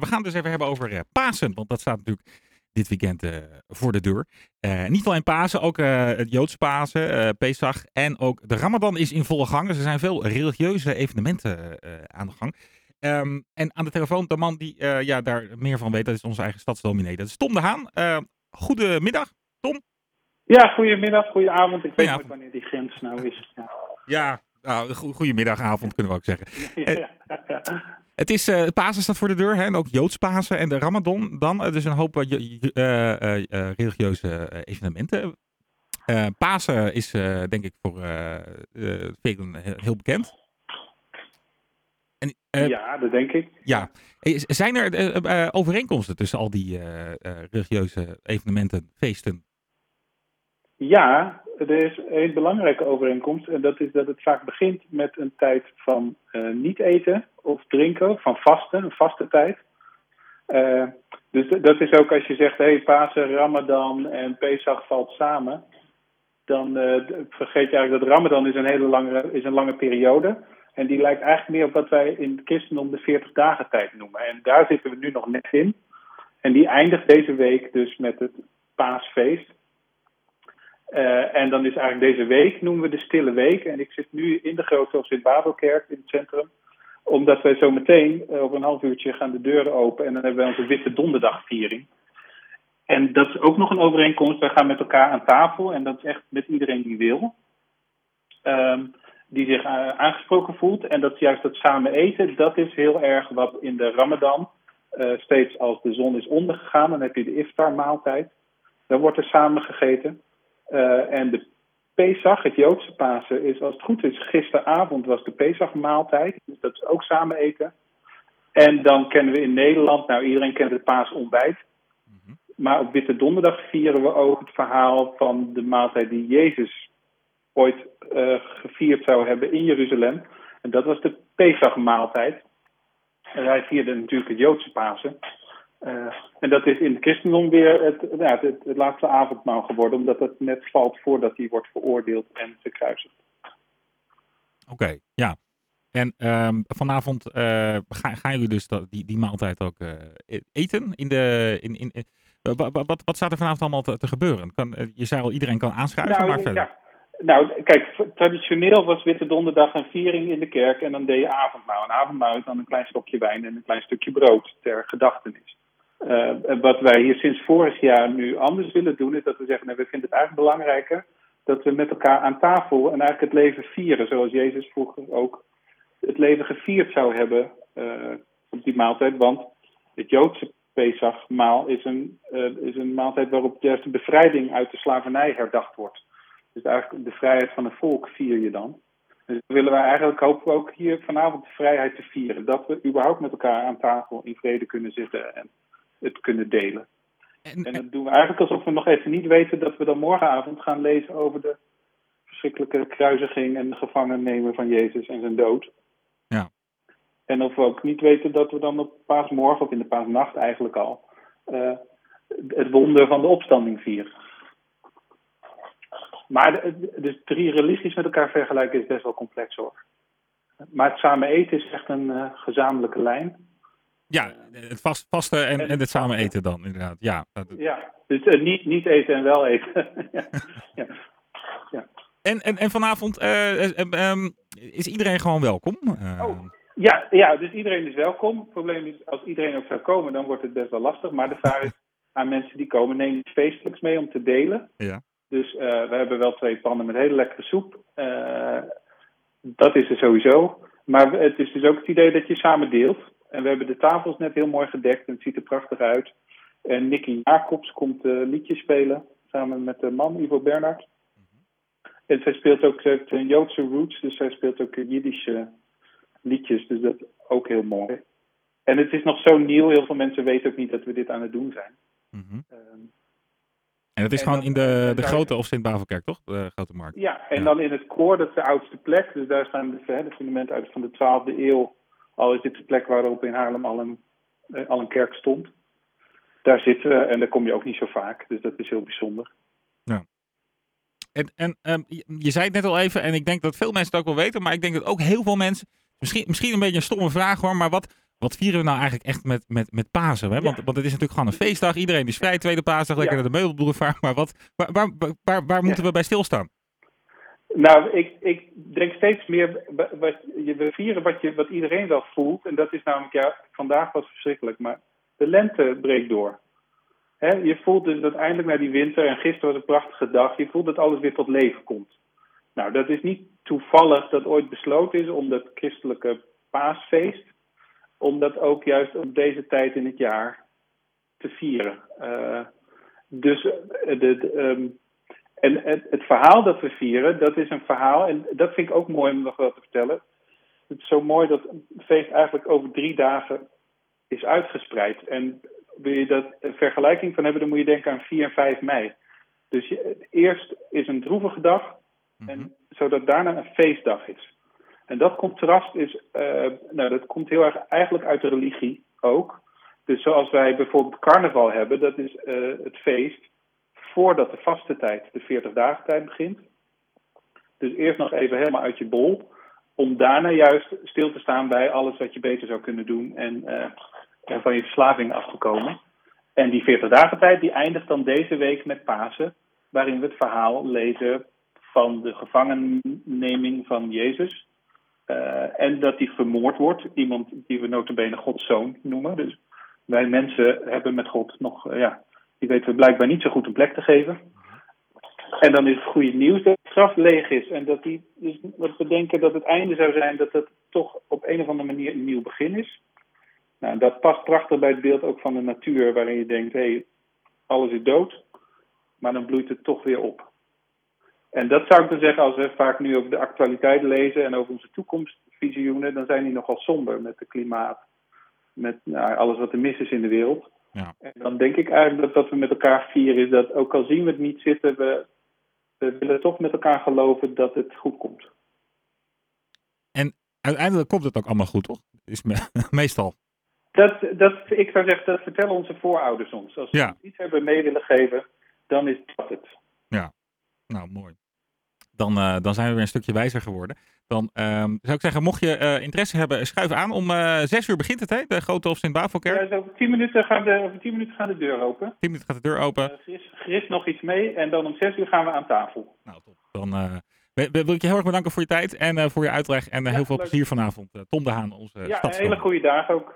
We gaan het dus even hebben over Pasen, want dat staat natuurlijk dit weekend voor de deur. niet alleen Pasen, ook het Joodse Pasen, Pesach en ook de Ramadan is in volle gang. Dus er zijn veel religieuze evenementen aan de gang. Ehm, en aan de telefoon de man die ja, daar meer van weet, dat is onze eigen stadsdominee. Dat is Tom de Haan. goedemiddag, Tom. Ja, goedemiddag, goedenavond. Ik weet niet wanneer die grens nou is. Ja, ja nou, goedemiddag, avond kunnen we ook zeggen. ja, ja. Het is uh, Pasen staat voor de deur hè, en ook Joods Pasen en de Ramadan dan. Dus een hoop uh, religieuze evenementen. Pasen is denk ik voor velen heel bekend. En, ja, dat denk ik. Ja. Zijn er overeenkomsten tussen al die religieuze evenementen, feesten? Ja, er is een belangrijke overeenkomst. En dat is dat het vaak begint met een tijd van uh, niet eten of drinken, van vasten, een vaste tijd. Uh, dus dat is ook als je zegt, hey, Pasen, Ramadan en Pesach valt samen. Dan uh, vergeet je eigenlijk dat Ramadan is een hele lange, is een lange periode. En die lijkt eigenlijk meer op wat wij in het christendom de 40 dagen tijd noemen. En daar zitten we nu nog net in. En die eindigt deze week dus met het paasfeest. Uh, en dan is eigenlijk deze week, noemen we de stille week. En ik zit nu in de grote Sint-Babelkerk in het centrum. Omdat wij zo meteen, uh, over een half uurtje, gaan de deuren open. En dan hebben wij onze Witte Donderdagviering. En dat is ook nog een overeenkomst. Wij gaan met elkaar aan tafel. En dat is echt met iedereen die wil. Um, die zich uh, aangesproken voelt. En dat juist dat samen eten, dat is heel erg wat in de Ramadan, steeds als de zon is ondergegaan, dan heb je de iftar maaltijd. Dan wordt er samen gegeten. Uh, en de Pesach, het Joodse Pasen, is als het goed is, gisteravond was de Pesach-maaltijd. Dus dat is ook samen eten. En dan kennen we in Nederland, nou iedereen kent het paasontbijt. Mm Maar op Witte Donderdag vieren we ook het verhaal van de maaltijd die Jezus ooit uh, gevierd zou hebben in Jeruzalem. En dat was de Pesach-maaltijd. En hij vierde natuurlijk het Joodse Pasen. Uh, en dat is in het christendom weer het, ja, het, het, laatste avondmaal geworden, omdat het net valt voordat hij wordt veroordeeld en gekruisigd. Oké, okay, ja. En um, vanavond uh, gaan, gaan jullie dus dat, die, die maaltijd ook uh, eten? In de, in, in, wat, wat staat er vanavond allemaal te, te gebeuren? Kan, je zei al, iedereen kan aanschuiven, nou, maar verder. Ja. Nou, kijk, traditioneel was Witte Donderdag een viering in de kerk en dan deed je avondmaal. Een avondmaal is dan een klein stokje wijn en een klein stukje brood ter gedachtenis. Uh, wat wij hier sinds vorig jaar nu anders willen doen, is dat we zeggen: nee, we vinden het eigenlijk belangrijker dat we met elkaar aan tafel en eigenlijk het leven vieren, zoals Jezus vroeger ook het leven gevierd zou hebben uh, op die maaltijd. Want het Joodse Pesachmaal is een, uh, is een maaltijd waarop juist de bevrijding uit de slavernij herdacht wordt. Dus eigenlijk de vrijheid van een volk vier je dan. Dus willen wij eigenlijk hopen ook hier vanavond de vrijheid te vieren. Dat we überhaupt met elkaar aan tafel in vrede kunnen zitten en het kunnen delen. En, en dat doen we eigenlijk alsof we nog even niet weten dat we dan morgenavond gaan lezen over de verschrikkelijke kruisiging en gevangennemen van Jezus en zijn dood. Ja. En of we ook niet weten dat we dan op paasmorgen of in de paasnacht eigenlijk al uh, het wonder van de opstanding vieren. Maar de, drie religies met elkaar vergelijken is best wel complex hoor. Maar het samen eten is echt een uh, gezamenlijke lijn. Ja, het vast, vaste en, en, het samen eten dan, inderdaad. Ja, ja dus uh, niet, niet eten en wel eten. ja. ja. En, en, en vanavond uh, um, is iedereen gewoon welkom? Oh, ja, ja, dus iedereen is welkom. Het probleem is, als iedereen ook zou komen, dan wordt het best wel lastig. Maar de vraag is aan mensen die komen, neem iets feestelijks mee om te delen. Ja. Dus we hebben wel twee pannen met hele lekkere soep. dat is er sowieso. Maar het is dus ook het idee dat je samen deelt. En we hebben de tafels net heel mooi gedekt en het ziet er prachtig uit. En Nicky Jacobs komt uh, liedjes spelen samen met de man Ivo Bernhard. En zij speelt ook een Joodse roots, dus zij speelt ook Jiddische liedjes, dus dat is ook heel mooi. En het is nog zo nieuw, heel veel mensen weten ook niet dat we dit aan het doen zijn. Mm -hmm. um, en het is gewoon in de, de grote of Sint-Bavelkerk, toch? De grote markt. Ja, en dan in het koor, dat is de oudste plek. Dus daar staan de, de fundamenten uit van de 12e eeuw al is dit de plek waarop in Haarlem al een, eh, al een kerk stond. Daar zitten we en daar kom je ook niet zo vaak. Dus dat is heel bijzonder. Ja. En, en um, je, zei het net al even, en ik denk dat veel mensen het ook wel weten, maar ik denk dat ook heel veel mensen, misschien, misschien een beetje een stomme vraag hoor, maar wat, wat vieren we nou eigenlijk echt met, met, met Pasen? Hè? Want, want het is natuurlijk gewoon een feestdag. Iedereen is vrij, tweede paasdag, lekker Ja. naar de meubelboulevard. Maar wat, waar, waar, waar, waar moeten we bij stilstaan? Nou, ik, ik denk steeds meer, we vieren wat, je, wat iedereen wel voelt. En dat is namelijk, ja, vandaag was verschrikkelijk, maar de lente breekt door. Je voelt dus dat eindelijk na die winter, en gisteren was een prachtige dag, je voelt dat alles weer tot leven komt. Nou, dat is niet toevallig dat ooit besloten is om dat christelijke paasfeest, om dat ook juist op deze tijd in het jaar te vieren. Eh, dus eh, de, de, ehm, en het, het verhaal dat we vieren, dat is een verhaal, en dat vind ik ook mooi om nog wel te vertellen. Het is zo mooi dat een feest eigenlijk over drie dagen is uitgespreid. En wil je dat een vergelijking van hebben, dan moet je denken aan 4 en 5 mei. Dus je, eerst is een droevige dag, en, zodat daarna een feestdag is. En dat contrast is, eh, nou, dat komt heel erg eigenlijk uit de religie ook. Dus zoals wij bijvoorbeeld carnaval hebben, dat is eh, het feest voordat de vaste tijd, de 40 dagen tijd begint. Dus eerst nog even helemaal uit je bol, om daarna juist stil te staan bij alles wat je beter zou kunnen doen en, eh, van je verslaving af te komen. En die 40 dagen tijd die eindigt dan deze week met Pasen, waarin we het verhaal lezen van de gevangenneming van Jezus. Eh, en dat die vermoord wordt, iemand die we notabene Gods zoon noemen. Dus wij mensen hebben met God nog, eh, ja, die weten we blijkbaar niet zo goed een plek te geven. En dan is het goede nieuws dat het graf leeg is. En dat die, dus we denken dat het einde zou zijn, dat het toch op een of andere manier een nieuw begin is. Nou, dat past prachtig bij het beeld ook van de natuur, waarin je denkt, hé, hey, alles is dood, maar dan bloeit het toch weer op. En dat zou ik dan zeggen, als we vaak nu over de actualiteit lezen en over onze toekomstvisioenen, dan zijn die nogal somber met het klimaat, met nou, alles wat er mis is in de wereld. Ja. En dan denk ik eigenlijk dat wat we met elkaar vieren is dat, ook al zien we het niet zitten, we, we willen toch met elkaar geloven dat het goed komt. Uiteindelijk komt het ook allemaal goed, toch? Is me- meestal. Dat, dat, ik zou zeggen, dat vertellen onze voorouders ons. Als ze Ja. iets hebben mee willen geven, dan is dat het. Nou, mooi. Dan, eh, dan zijn we weer een stukje wijzer geworden. Dan ehm, zou ik zeggen, mocht je eh, interesse hebben, schuif aan. Om eh zes uur begint het, hè? De Grote of Sint-Bavelkerk. Ja, dus over tien minuten gaan de, over tien minuten gaan de deur open. Tien minuten gaat de deur open. Chris, Chris nog iets mee en dan om zes uur gaan we aan tafel. Nou, top. Dan wil- ik je heel erg bedanken voor je tijd en voor je uitleg. En Ja, heel veel leuk. plezier vanavond. Tom de Haan, onze ja, een hele goede dag ook.